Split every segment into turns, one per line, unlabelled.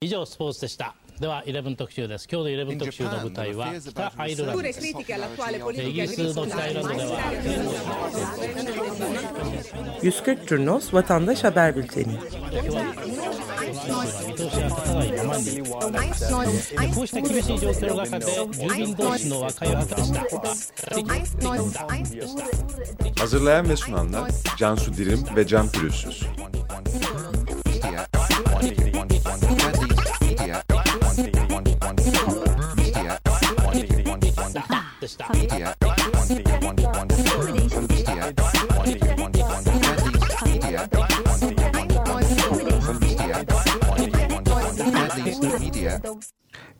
以上スポーツでしたでは11特集です今日の11特集の舞台は北アイルランドですイギリスの北アイルランドでは
140 Turnos Vatandaş Haber Bülteni
こうした厳しい状況の中で住民同士の和解を図りました
Hazırlayan ve sunanlar Cansu Dirim ve Can Pürüzsüz.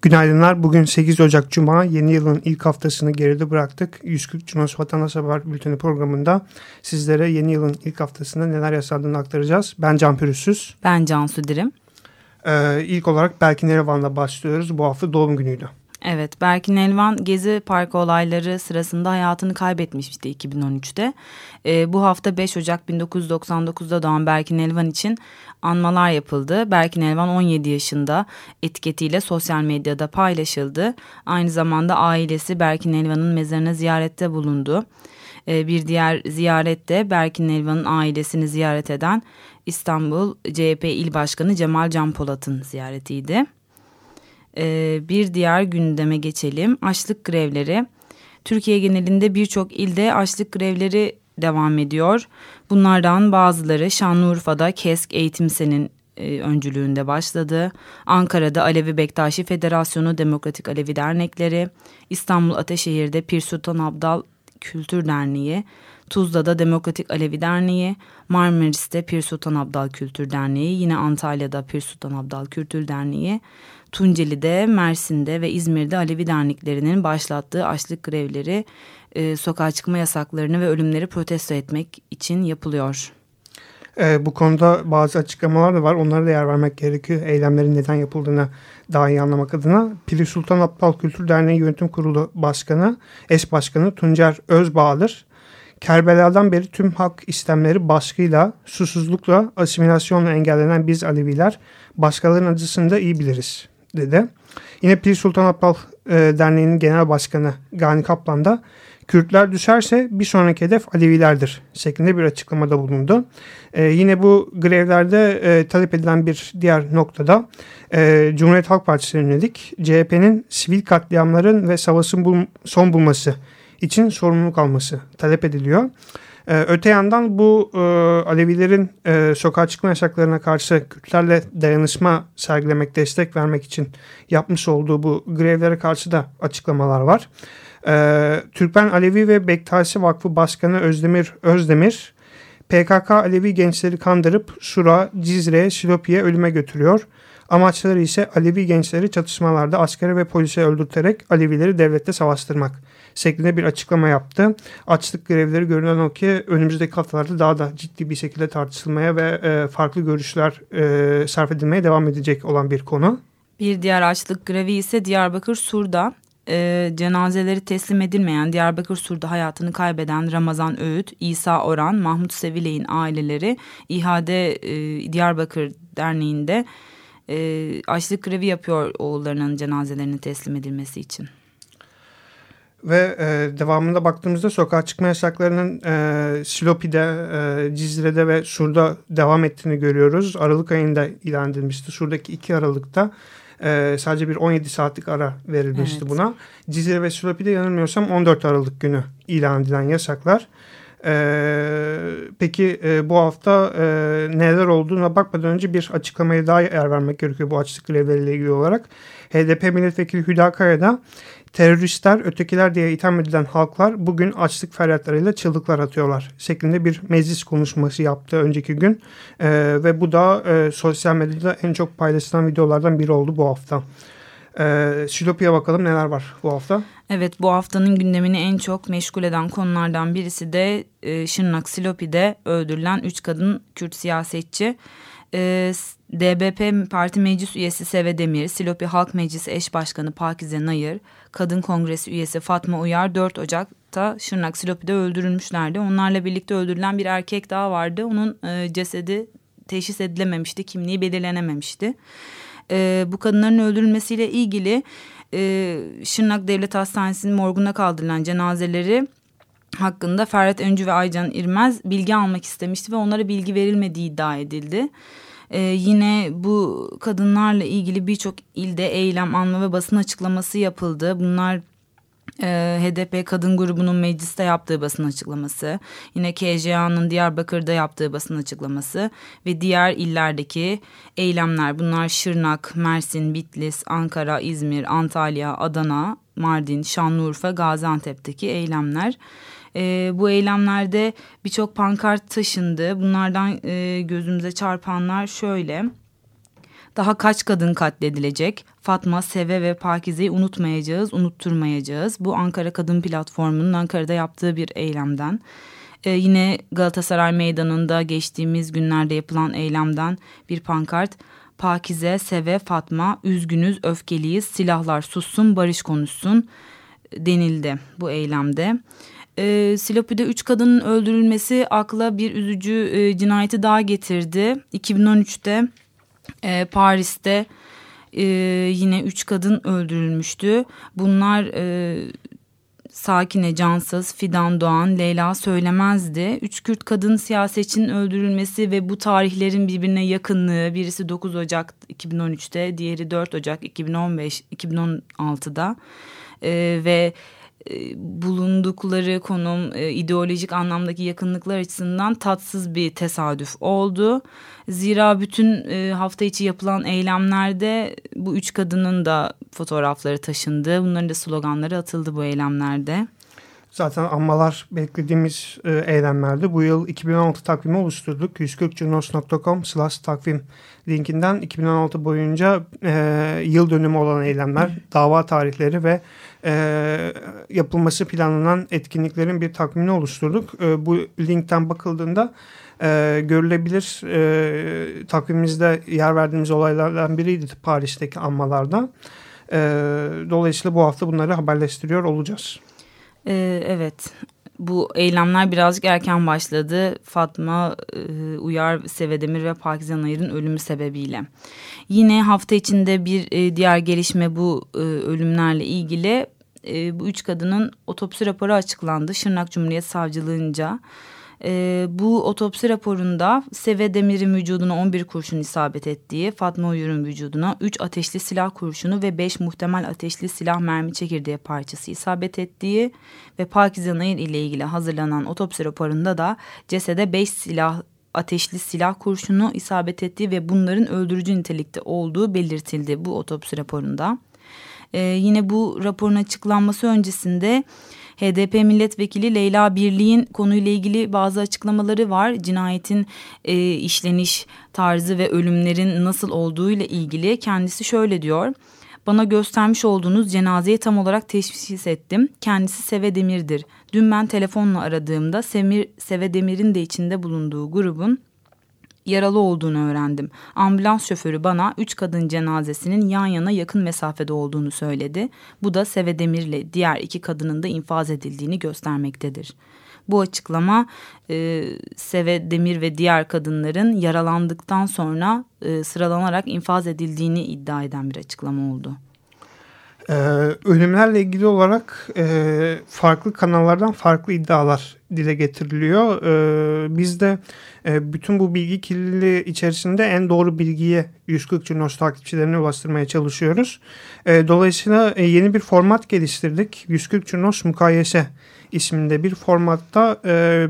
Günaydınlar. Bugün 8 Ocak Cuma. Yeni yılın ilk haftasını geride bıraktık. 140 Cunos Vatandaş Haber Bülteni programında sizlere yeni yılın ilk haftasında neler yaşandığını aktaracağız. Ben Can Pürüzsüz.
Ben Cansu Dirim.
Ee, ilk olarak Belkin Erevan'la başlıyoruz. Bu hafta doğum günüydü.
Evet, Berkin Elvan Gezi Parkı olayları sırasında hayatını kaybetmişti 2013'te. Ee, bu hafta 5 Ocak 1999'da doğan Berkin Elvan için anmalar yapıldı. Berkin Elvan 17 yaşında etiketiyle sosyal medyada paylaşıldı. Aynı zamanda ailesi Berkin Elvan'ın mezarına ziyarette bulundu. Ee, bir diğer ziyarette Berkin Elvan'ın ailesini ziyaret eden İstanbul CHP İl Başkanı Cemal Can Polat'ın ziyaretiydi. Ee, bir diğer gündeme geçelim. Açlık grevleri. Türkiye genelinde birçok ilde açlık grevleri devam ediyor. Bunlardan bazıları Şanlıurfa'da KESK Eğitimsen'in e, öncülüğünde başladı. Ankara'da Alevi Bektaşi Federasyonu Demokratik Alevi Dernekleri, İstanbul Ateşehir'de Pir Sultan Abdal Kültür Derneği, Tuzla'da Demokratik Alevi Derneği, Marmaris'te Pir Sultan Abdal Kültür Derneği, yine Antalya'da Pir Sultan Abdal Kültür Derneği, Tunceli'de, Mersin'de ve İzmir'de Alevi derneklerinin başlattığı açlık grevleri e, sokağa çıkma yasaklarını ve ölümleri protesto etmek için yapılıyor.
Ee, bu konuda bazı açıklamalar da var. Onlara da yer vermek gerekiyor. Eylemlerin neden yapıldığını daha iyi anlamak adına. Piri Sultan Abdal Kültür Derneği Yönetim Kurulu Başkanı, eş başkanı Tuncer Özbağdır. Kerbela'dan beri tüm hak istemleri baskıyla, susuzlukla, asimilasyonla engellenen biz Aleviler başkalarının acısını da iyi biliriz dedi. Yine Pir Sultan Abdal e, Derneği'nin genel başkanı Gani Kaplan da Kürtler düşerse bir sonraki hedef Alevilerdir şeklinde bir açıklamada bulundu. E, yine bu grevlerde e, talep edilen bir diğer noktada e, Cumhuriyet Halk Partisi'ne yönelik CHP'nin sivil katliamların ve savaşın bul son bulması için sorumluluk alması talep ediliyor. Ee, öte yandan bu e, Alevilerin e, sokağa çıkma yasaklarına karşı Kürtlerle dayanışma sergilemek, destek vermek için yapmış olduğu bu grevlere karşı da açıklamalar var. Ee, Türkmen Alevi ve Bektaşi Vakfı Başkanı Özdemir Özdemir, PKK Alevi gençleri kandırıp Sura, Cizre, Silopi'ye ölüme götürüyor. Amaçları ise Alevi gençleri çatışmalarda askere ve polise öldürterek Alevileri devlette savaştırmak şeklinde bir açıklama yaptı. Açlık grevleri görünen o ki önümüzdeki haftalarda daha da ciddi bir şekilde tartışılmaya ve e, farklı görüşler e, sarf edilmeye devam edecek olan bir konu.
Bir diğer açlık grevi ise Diyarbakır Sur'da e, cenazeleri teslim edilmeyen Diyarbakır Sur'da hayatını kaybeden Ramazan Öğüt, İsa Oran, Mahmut Seviley'in aileleri İHAD e, Diyarbakır Derneği'nde e, açlık grevi yapıyor oğullarının cenazelerinin teslim edilmesi için.
Ve e, devamında baktığımızda sokağa çıkma yasaklarının e, Silopi'de, e, Cizre'de ve Sur'da devam ettiğini görüyoruz. Aralık ayında ilan edilmişti. Sur'daki 2 Aralık'ta e, sadece bir 17 saatlik ara verilmişti evet. buna. Cizre ve Silopi'de yanılmıyorsam 14 Aralık günü ilan edilen yasaklar. Ee, peki e, bu hafta e, neler olduğuna bakmadan önce bir açıklamaya daha yer vermek gerekiyor bu açlık grevleriyle ilgili olarak. HDP milletvekili Hüda Kaya teröristler, ötekiler diye itham edilen halklar bugün açlık feryatlarıyla çığlıklar atıyorlar şeklinde bir meclis konuşması yaptı önceki gün. E, ve bu da e, sosyal medyada en çok paylaşılan videolardan biri oldu bu hafta. Ee, Silopi'ye bakalım neler var bu hafta.
Evet bu haftanın gündemini en çok meşgul eden konulardan birisi de e, Şırnak Silopi'de öldürülen 3 kadın Kürt siyasetçi. E, DBP Parti Meclis Üyesi Seve Demir, Silopi Halk Meclisi Eş Başkanı Pakize Nayır, Kadın Kongresi Üyesi Fatma Uyar 4 Ocak'ta Şırnak Silopi'de öldürülmüşlerdi. Onlarla birlikte öldürülen bir erkek daha vardı. Onun e, cesedi teşhis edilememişti, kimliği belirlenememişti. E, bu kadınların öldürülmesiyle ilgili e, Şırnak Devlet Hastanesi'nin morguna kaldırılan cenazeleri hakkında Ferhat Öncü ve Aycan İrmez bilgi almak istemişti ve onlara bilgi verilmediği iddia edildi. Ee, yine bu kadınlarla ilgili birçok ilde eylem, anma ve basın açıklaması yapıldı. Bunlar e, HDP kadın grubunun mecliste yaptığı basın açıklaması, yine KJA'nın Diyarbakır'da yaptığı basın açıklaması ve diğer illerdeki eylemler bunlar Şırnak, Mersin, Bitlis, Ankara, İzmir, Antalya, Adana, Mardin, Şanlıurfa, Gaziantep'teki eylemler. E, bu eylemlerde birçok pankart taşındı. Bunlardan e, gözümüze çarpanlar şöyle. Daha kaç kadın katledilecek? Fatma, Seve ve Pakize'yi unutmayacağız, unutturmayacağız. Bu Ankara Kadın Platformu'nun Ankara'da yaptığı bir eylemden. Ee, yine Galatasaray Meydanı'nda geçtiğimiz günlerde yapılan eylemden bir pankart. Pakize, Seve, Fatma, üzgünüz, öfkeliyiz, silahlar sussun, barış konuşsun denildi bu eylemde. E, Silopi'de üç kadının öldürülmesi akla bir üzücü e, cinayeti daha getirdi. 2013'te e, Paris'te e, yine üç kadın öldürülmüştü. Bunlar e, Sakine Cansız, Fidan Doğan, Leyla Söylemezdi. Üç Kürt kadın siyasetçinin öldürülmesi ve bu tarihlerin birbirine yakınlığı. Birisi 9 Ocak 2013'te, diğeri 4 Ocak 2015 2016'da. Ee, ve e, bulundukları konum e, ideolojik anlamdaki yakınlıklar açısından tatsız bir tesadüf oldu. Zira bütün e, hafta içi yapılan eylemlerde bu üç kadının da fotoğrafları taşındı. Bunların da sloganları atıldı bu eylemlerde.
Zaten anmalar beklediğimiz e, eylemlerde bu yıl 2016 takvimi oluşturduk. 140 slash takvim linkinden 2016 boyunca e, yıl dönümü olan eylemler, dava tarihleri ve e, yapılması planlanan etkinliklerin bir takvimini oluşturduk. E, bu linkten bakıldığında e, görülebilir e, takvimimizde yer verdiğimiz olaylardan biriydi Paris'teki anmalarda. E, dolayısıyla bu hafta bunları haberleştiriyor olacağız.
Ee, evet bu eylemler birazcık erken başladı. Fatma e, Uyar Sevedemir ve Pakizan Ayır'ın ölümü sebebiyle. Yine hafta içinde bir e, diğer gelişme bu e, ölümlerle ilgili. E, bu üç kadının otopsi raporu açıklandı. Şırnak Cumhuriyet Savcılığınca. E, bu otopsi raporunda Seve Demir'in vücuduna 11 kurşun isabet ettiği, Fatma Uyur'un vücuduna 3 ateşli silah kurşunu ve 5 muhtemel ateşli silah mermi çekirdeği parçası isabet ettiği ve Pakize Nayır ile ilgili hazırlanan otopsi raporunda da cesede 5 silah ateşli silah kurşunu isabet ettiği ve bunların öldürücü nitelikte olduğu belirtildi bu otopsi raporunda. Ee, yine bu raporun açıklanması öncesinde HDP milletvekili Leyla Birliğin konuyla ilgili bazı açıklamaları var. Cinayetin e, işleniş tarzı ve ölümlerin nasıl olduğu ile ilgili kendisi şöyle diyor. Bana göstermiş olduğunuz cenazeyi tam olarak teşhis ettim. Kendisi Seve Demir'dir. Dün ben telefonla aradığımda Semir, Seve Demir'in de içinde bulunduğu grubun yaralı olduğunu öğrendim. Ambulans şoförü bana üç kadın cenazesinin yan yana yakın mesafede olduğunu söyledi. Bu da Seve Demir'le diğer iki kadının da infaz edildiğini göstermektedir. Bu açıklama e, Seve Demir ve diğer kadınların yaralandıktan sonra e, sıralanarak infaz edildiğini iddia eden bir açıklama oldu.
Ee, ölümlerle ilgili olarak e, farklı kanallardan farklı iddialar dile getiriliyor. Ee, biz de e, bütün bu bilgi kirliliği içerisinde en doğru bilgiye 140 Cunos takipçilerine ulaştırmaya çalışıyoruz. E, dolayısıyla e, yeni bir format geliştirdik. 140 Cunos Mukayese isminde bir formatta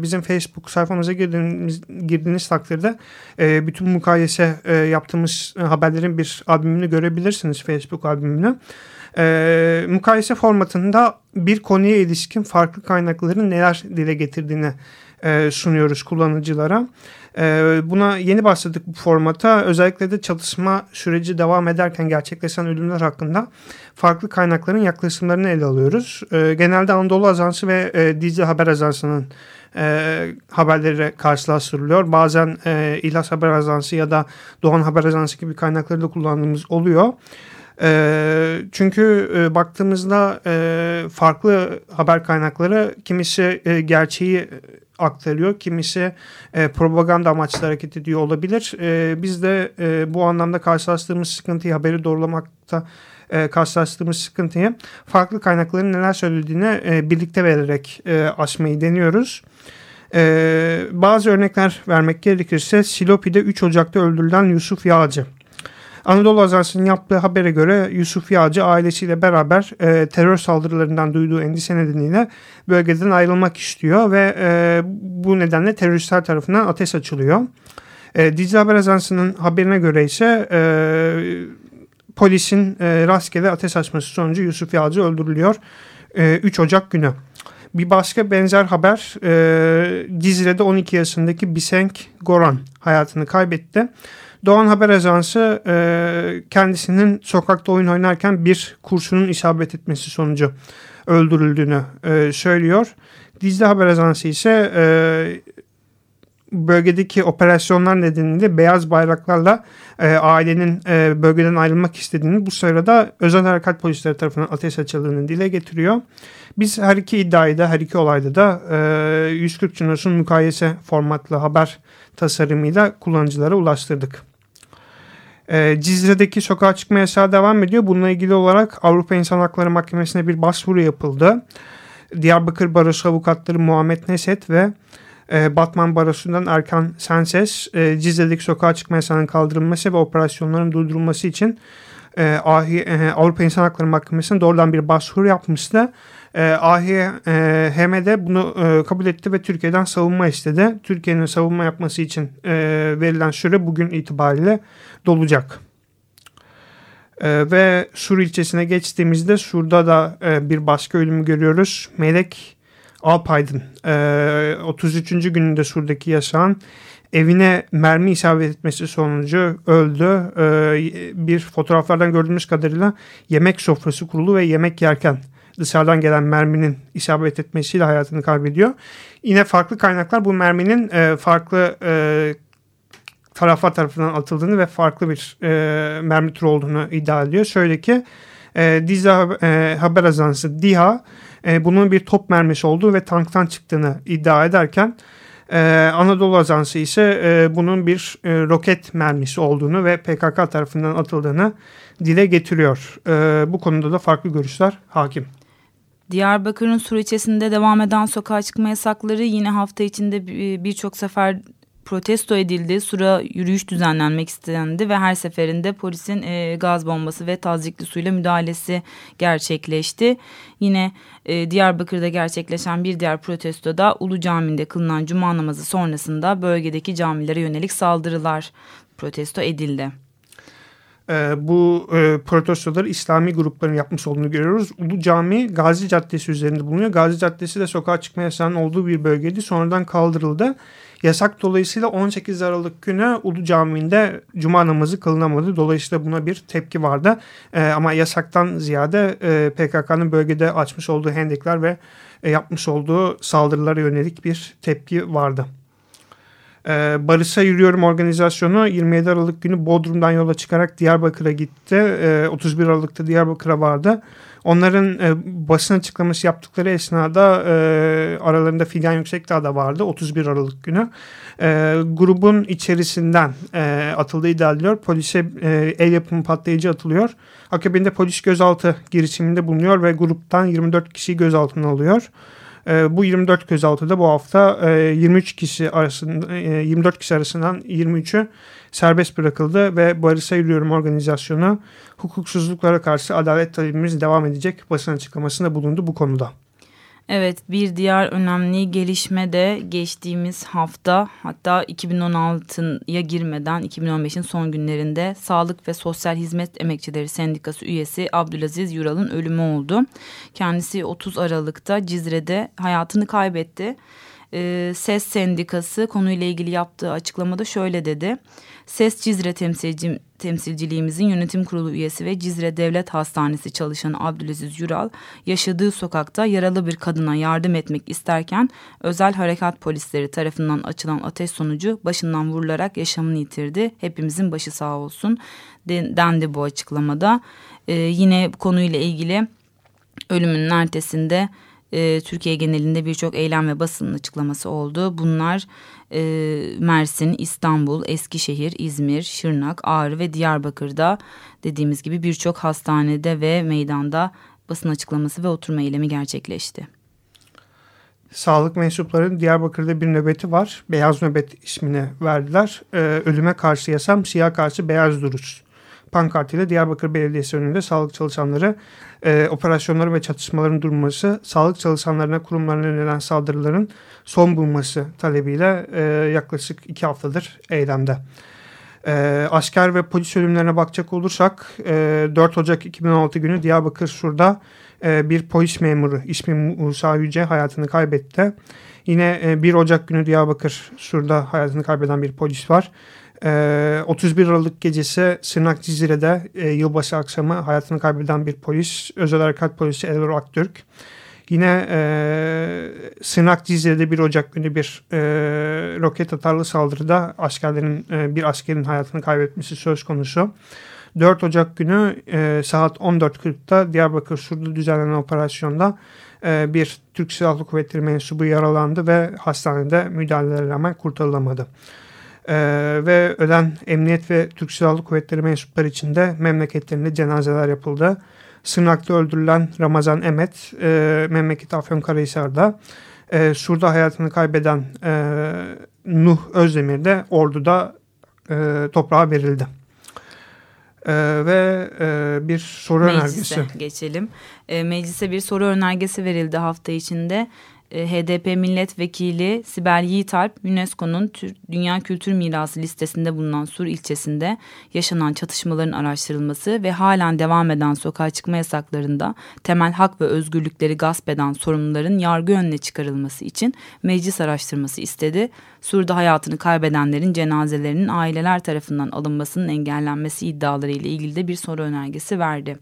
bizim Facebook sayfamıza girdiğiniz, girdiğiniz takdirde bütün mukayese yaptığımız haberlerin bir albümünü görebilirsiniz Facebook albümünü. E, mukayese formatında bir konuya ilişkin farklı kaynakların neler dile getirdiğini e, sunuyoruz kullanıcılara. E, buna yeni başladık bu formata. Özellikle de çatışma süreci devam ederken gerçekleşen ölümler hakkında farklı kaynakların yaklaşımlarını ele alıyoruz. E, genelde Anadolu Ajansı ve e, Dicle Haber Ajansı'nın e, haberleri karşılaştırılıyor. Bazen e, İhlas Haber Ajansı ya da Doğan Haber Ajansı gibi kaynakları da kullandığımız oluyor. E, çünkü e, baktığımızda e, farklı haber kaynakları kimisi e, gerçeği aktarıyor. Kimisi e, propaganda amaçlı hareket ediyor olabilir. E, biz de e, bu anlamda karşılaştığımız sıkıntıyı haberi doğrulamakta e, karşılaştığımız sıkıntıyı farklı kaynakların neler söylediğine e, birlikte vererek e, aşmayı deniyoruz. E, bazı örnekler vermek gerekirse Silopi'de 3 Ocak'ta öldürülen Yusuf Yağcı. Anadolu Ajansı'nın yaptığı habere göre Yusuf Yağcı ailesiyle beraber e, terör saldırılarından duyduğu endişe nedeniyle bölgeden ayrılmak istiyor ve e, bu nedenle teröristler tarafından ateş açılıyor. E, Dicle Haber Ajansı'nın haberine göre ise e, polisin e, rastgele ateş açması sonucu Yusuf Yağcı öldürülüyor e, 3 Ocak günü. Bir başka benzer haber e, Cizre'de 12 yaşındaki Bisenk Goran hayatını kaybetti. Doğan Haber Ajansı e, kendisinin sokakta oyun oynarken bir kurşunun isabet etmesi sonucu öldürüldüğünü e, söylüyor. Dicle Haber Ajansı ise e, bölgedeki operasyonlar nedeniyle beyaz bayraklarla e, ailenin e, bölgeden ayrılmak istediğini bu sırada özel harekat polisleri tarafından ateş açıldığını dile getiriyor. Biz her iki iddiayı da her iki olayda da e, 140 Cunos'un mukayese formatlı haber tasarımıyla kullanıcılara ulaştırdık. E, Cizre'deki sokağa çıkma yasağı devam ediyor. Bununla ilgili olarak Avrupa İnsan Hakları Mahkemesi'ne bir başvuru yapıldı. Diyarbakır Barosu avukatları Muhammed Neset ve e, Batman Barosu'ndan Erkan Senses e, Cizre'deki sokağa çıkma yasağının kaldırılması ve operasyonların durdurulması için e, AHİ, e, Avrupa İnsan Hakları Mahkemesi'ne doğrudan bir başvuru yapmıştı. E, AHİ e, bunu e, kabul etti ve Türkiye'den savunma istedi. Türkiye'nin savunma yapması için verilen süre bugün itibariyle dolacak. Ve Sur ilçesine geçtiğimizde Sur'da da bir başka ölümü görüyoruz. Melek Alpaydın e, 33. gününde Sur'daki yaşayan evine mermi isabet etmesi sonucu öldü. E, bir fotoğraflardan gördüğümüz kadarıyla yemek sofrası kurulu ve yemek yerken dışarıdan gelen merminin isabet etmesiyle hayatını kaybediyor. Yine farklı kaynaklar bu merminin e, farklı e, taraflar tarafından atıldığını ve farklı bir e, mermi türü olduğunu iddia ediyor. Şöyle ki e, Diza e, Haber Ajansı DİHA e, bunun bir top mermisi olduğu ve tanktan çıktığını iddia ederken ee, Anadolu Ajansı ise e, bunun bir e, roket mermisi olduğunu ve PKK tarafından atıldığını dile getiriyor. E, bu konuda da farklı görüşler hakim.
Diyarbakır'ın Sur ilçesinde devam eden sokağa çıkma yasakları yine hafta içinde birçok sefer protesto edildi. Sura yürüyüş düzenlenmek istendi ve her seferinde polisin e, gaz bombası ve tazikli suyla müdahalesi gerçekleşti. Yine e, Diyarbakır'da gerçekleşen bir diğer protestoda Ulu Cami'nde kılınan cuma namazı sonrasında bölgedeki camilere yönelik saldırılar protesto edildi.
E, bu e, protestoları İslami grupların yapmış olduğunu görüyoruz. Ulu Cami Gazi Caddesi üzerinde bulunuyor. Gazi Caddesi de sokağa çıkma yasağının olduğu bir bölgeydi. Sonradan kaldırıldı. Yasak dolayısıyla 18 Aralık günü Ulu Camii'nde cuma namazı kılınamadı. Dolayısıyla buna bir tepki vardı. E, ama yasaktan ziyade e, PKK'nın bölgede açmış olduğu hendekler ve e, yapmış olduğu saldırılara yönelik bir tepki vardı. E, Barış'a Yürüyorum organizasyonu 27 Aralık günü Bodrum'dan yola çıkarak Diyarbakır'a gitti. E, 31 Aralık'ta Diyarbakır'a vardı. Onların e, basın açıklaması yaptıkları esnada e, aralarında Figen Yüksekdağ da vardı 31 Aralık günü. E, grubun içerisinden e, atıldığı iddia ediliyor. Polise e, el yapımı patlayıcı atılıyor. Akabinde polis gözaltı girişiminde bulunuyor ve gruptan 24 kişiyi gözaltına alıyor. E, bu 24 gözaltıda bu hafta e, 23 kişi arasında e, 24 kişi arasından 23'ü serbest bırakıldı ve Barış'a Yürüyorum organizasyonu hukuksuzluklara karşı adalet talebimiz devam edecek basın açıklamasında bulundu bu konuda.
Evet bir diğer önemli gelişme de geçtiğimiz hafta hatta 2016'ya girmeden 2015'in son günlerinde Sağlık ve Sosyal Hizmet Emekçileri Sendikası üyesi Abdülaziz Yural'ın ölümü oldu. Kendisi 30 Aralık'ta Cizre'de hayatını kaybetti. Ee, SES Sendikası konuyla ilgili yaptığı açıklamada şöyle dedi. SES Cizre temsilci, temsilciliğimizin yönetim kurulu üyesi ve Cizre Devlet Hastanesi çalışanı Abdülaziz Yural yaşadığı sokakta yaralı bir kadına yardım etmek isterken özel harekat polisleri tarafından açılan ateş sonucu başından vurularak yaşamını yitirdi. Hepimizin başı sağ olsun dendi bu açıklamada. Ee, yine konuyla ilgili ölümünün ertesinde e, Türkiye genelinde birçok eylem ve basın açıklaması oldu. Bunlar e, Mersin, İstanbul, Eskişehir, İzmir, Şırnak, Ağrı ve Diyarbakır'da dediğimiz gibi birçok hastanede ve meydanda basın açıklaması ve oturma eylemi gerçekleşti.
Sağlık mensuplarının Diyarbakır'da bir nöbeti var. Beyaz nöbet ismini verdiler. Ee, ölüme karşı yasam, siyah karşı beyaz duruş pankartıyla Diyarbakır Belediyesi önünde sağlık çalışanları e, operasyonları ve çatışmaların durması, sağlık çalışanlarına kurumlarına yönelen saldırıların son bulması talebiyle e, yaklaşık iki haftadır eylemde. E, asker ve polis ölümlerine bakacak olursak e, 4 Ocak 2016 günü Diyarbakır Sur'da e, bir polis memuru ismi Musa Yüce hayatını kaybetti. Yine e, 1 Ocak günü Diyarbakır Sur'da hayatını kaybeden bir polis var. 31 ee, Aralık gecesi Sırnak Cizire'de e, yılbaşı akşamı hayatını kaybeden bir polis, özel harekat polisi Elver Aktürk. Yine e, Sırnak Cizire'de 1 Ocak günü bir e, roket atarlı saldırıda askerlerin e, bir askerin hayatını kaybetmesi söz konusu. 4 Ocak günü e, saat 14.40'da Diyarbakır Sur'da düzenlenen operasyonda e, bir Türk Silahlı Kuvvetleri mensubu yaralandı ve hastanede müdahalelere rağmen kurtarılamadı. Ee, ve ölen emniyet ve Türk Silahlı Kuvvetleri mensupları için de memleketlerinde cenazeler yapıldı. Sırnak'ta öldürülen Ramazan Emet, e, memleket Afyonkarahisar'da, e, Sur'da hayatını kaybeden e, Nuh Özdemir de Ordu'da e, toprağa verildi. Ee, ve e, bir soru
Meclise
önergesi.
geçelim. E, meclise bir soru önergesi verildi hafta içinde. E, HDP milletvekili Sibel Yiğitalp UNESCO'nun Dünya Kültür Mirası listesinde bulunan Sur ilçesinde yaşanan çatışmaların araştırılması ve halen devam eden sokağa çıkma yasaklarında temel hak ve özgürlükleri gasp eden sorumluların yargı önüne çıkarılması için meclis araştırması istedi. Sur'da hayatını kaybedenlerin cenazelerinin aileler tarafından alınmasının engellenmesi iddiaları ile ilgili de bir soru önergesi verdi.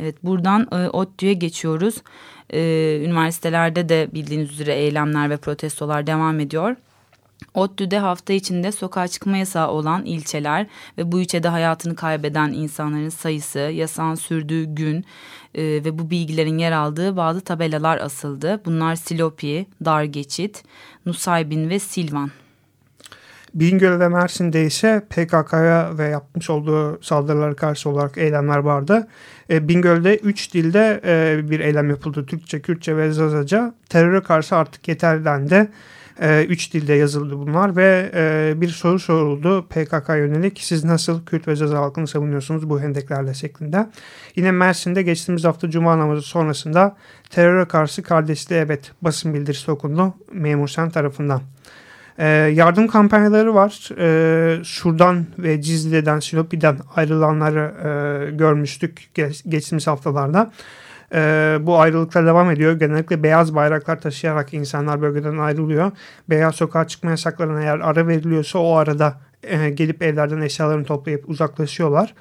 Evet buradan e, ODTÜ'ye geçiyoruz. E, üniversitelerde de bildiğiniz üzere eylemler ve protestolar devam ediyor. ODTÜ'de hafta içinde sokağa çıkma yasağı olan ilçeler ve bu ilçede hayatını kaybeden insanların sayısı, yasağın sürdüğü gün e, ve bu bilgilerin yer aldığı bazı tabelalar asıldı. Bunlar Silopi, Dargeçit, Nusaybin ve Silvan.
Bingöl ve Mersin'de ise PKK'ya ve yapmış olduğu saldırılara karşı olarak eylemler vardı. E, Bingöl'de 3 dilde e, bir eylem yapıldı. Türkçe, Kürtçe ve Zazaca. Teröre karşı artık yeter dendi. E, üç dilde yazıldı bunlar ve e, bir soru soruldu PKK yönelik. Siz nasıl Kürt ve Zaza halkını savunuyorsunuz bu hendeklerle şeklinde. Yine Mersin'de geçtiğimiz hafta Cuma namazı sonrasında teröre karşı kardeşliğe evet basın bildirisi okundu memur sen tarafından. E, yardım kampanyaları var. E, Şuradan ve Cizli'den, Silopi'den ayrılanları e, görmüştük geç, geçtiğimiz haftalarda. E, bu ayrılıklar devam ediyor. Genellikle beyaz bayraklar taşıyarak insanlar bölgeden ayrılıyor. Beyaz sokağa çıkma yasaklarına eğer ara veriliyorsa o arada e, gelip evlerden eşyalarını toplayıp uzaklaşıyorlar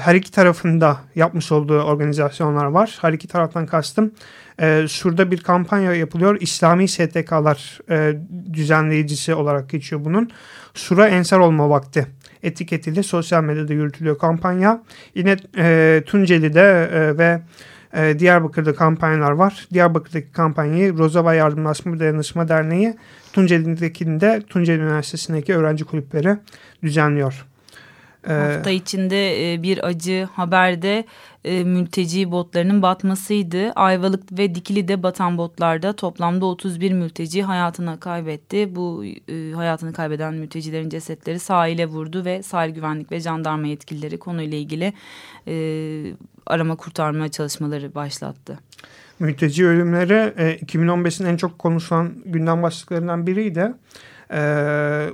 her iki tarafında yapmış olduğu organizasyonlar var. Her iki taraftan kastım. E, şurada bir kampanya yapılıyor. İslami STK'lar e, düzenleyicisi olarak geçiyor bunun. Sura Ensar olma vakti etiketiyle sosyal medyada yürütülüyor kampanya. Yine e, Tunceli'de e, ve e, Diyarbakır'da kampanyalar var. Diyarbakır'daki kampanyayı Rozava Yardımlaşma Dayanışma Derneği Tunceli'dekinde Tunceli Üniversitesi'ndeki öğrenci kulüpleri düzenliyor.
Ee, Hafta içinde e, bir acı haberde e, mülteci botlarının batmasıydı. Ayvalık ve Dikili'de batan botlarda toplamda 31 mülteci hayatını kaybetti. Bu e, hayatını kaybeden mültecilerin cesetleri sahile vurdu ve sahil güvenlik ve jandarma yetkilileri konuyla ilgili arama kurtarma çalışmaları başlattı.
Mülteci ölümleri 2015'in en çok konuşulan gündem başlıklarından biriydi. E,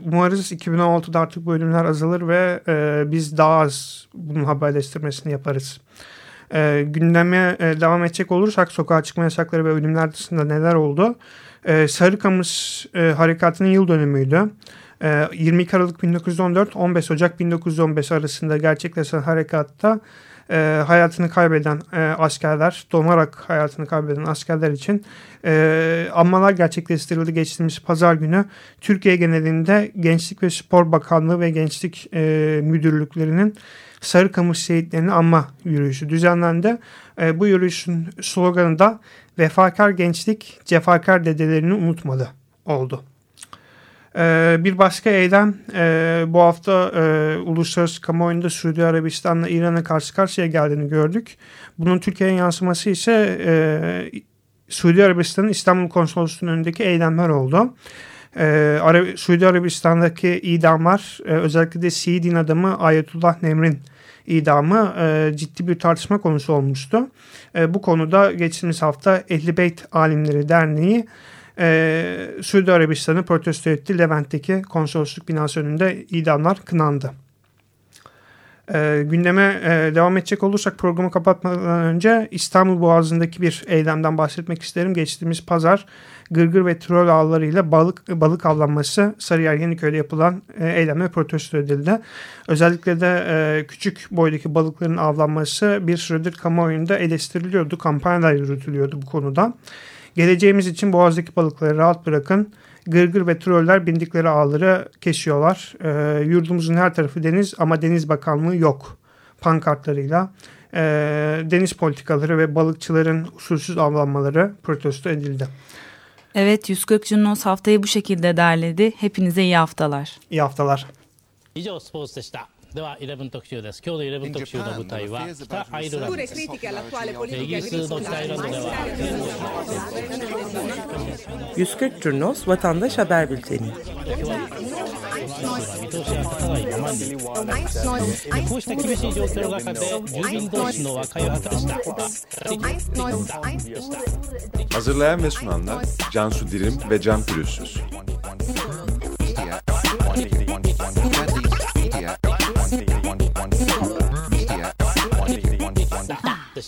umarız 2016'da artık bu ölümler azalır ve e, biz daha az bunun haberleştirmesini yaparız. E, gündeme e, devam edecek olursak sokağa çıkma yasakları ve ölümler dışında neler oldu? E, Sarıkamış e, harekatının yıl dönümüydü. 22 Aralık 1914 15 Ocak 1915 arasında gerçekleşen harekatta e, hayatını kaybeden e, askerler, donarak hayatını kaybeden askerler için e, anmalar gerçekleştirildi geçtiğimiz pazar günü. Türkiye genelinde Gençlik ve Spor Bakanlığı ve Gençlik e, Müdürlüklerinin Sarıkamış şehitlerini anma yürüyüşü düzenlendi. E, bu yürüyüşün sloganı da vefakar gençlik cefakar dedelerini unutmadı oldu. Ee, bir başka eylem e, bu hafta e, uluslararası kamuoyunda Suudi Arabistan'la İran'a karşı karşıya geldiğini gördük. Bunun Türkiye'ye yansıması ise e, Suudi Arabistan'ın İstanbul Konsolosluğu'nun önündeki eylemler oldu. Ee, Ara Suudi Arabistan'daki idamlar e, özellikle de Şii din adamı Ayetullah Nemr'in idamı e, ciddi bir tartışma konusu olmuştu. E, bu konuda geçtiğimiz hafta Ehli Beyt Alimleri Derneği e, Suudi Arabistan'ı protesto etti. Levent'teki konsolosluk binası önünde idamlar kınandı. E, gündeme e, devam edecek olursak programı kapatmadan önce İstanbul Boğazı'ndaki bir eylemden bahsetmek isterim. Geçtiğimiz pazar gırgır ve troll ağlarıyla balık balık avlanması Sarıyer Yeniköy'de yapılan e, eylemle protesto edildi. Özellikle de e, küçük boydaki balıkların avlanması bir süredir kamuoyunda eleştiriliyordu. Kampanyalar yürütülüyordu bu konuda. Geleceğimiz için boğazdaki balıkları rahat bırakın. Gırgır ve troller bindikleri ağları kesiyorlar. E, yurdumuzun her tarafı deniz ama Deniz Bakanlığı yok pankartlarıyla. E, deniz politikaları ve balıkçıların usulsüz avlanmaları protesto edildi.
Evet 140 Junos haftayı bu şekilde derledi. Hepinize iyi haftalar.
İyi haftalar.
以上スポーツでした。 では11特集です今日の11特集の舞台は北アイルランドですイギリスの北アイルランドでは
140 Turnos Vatandaş Haber Bülteni
見通しが立たない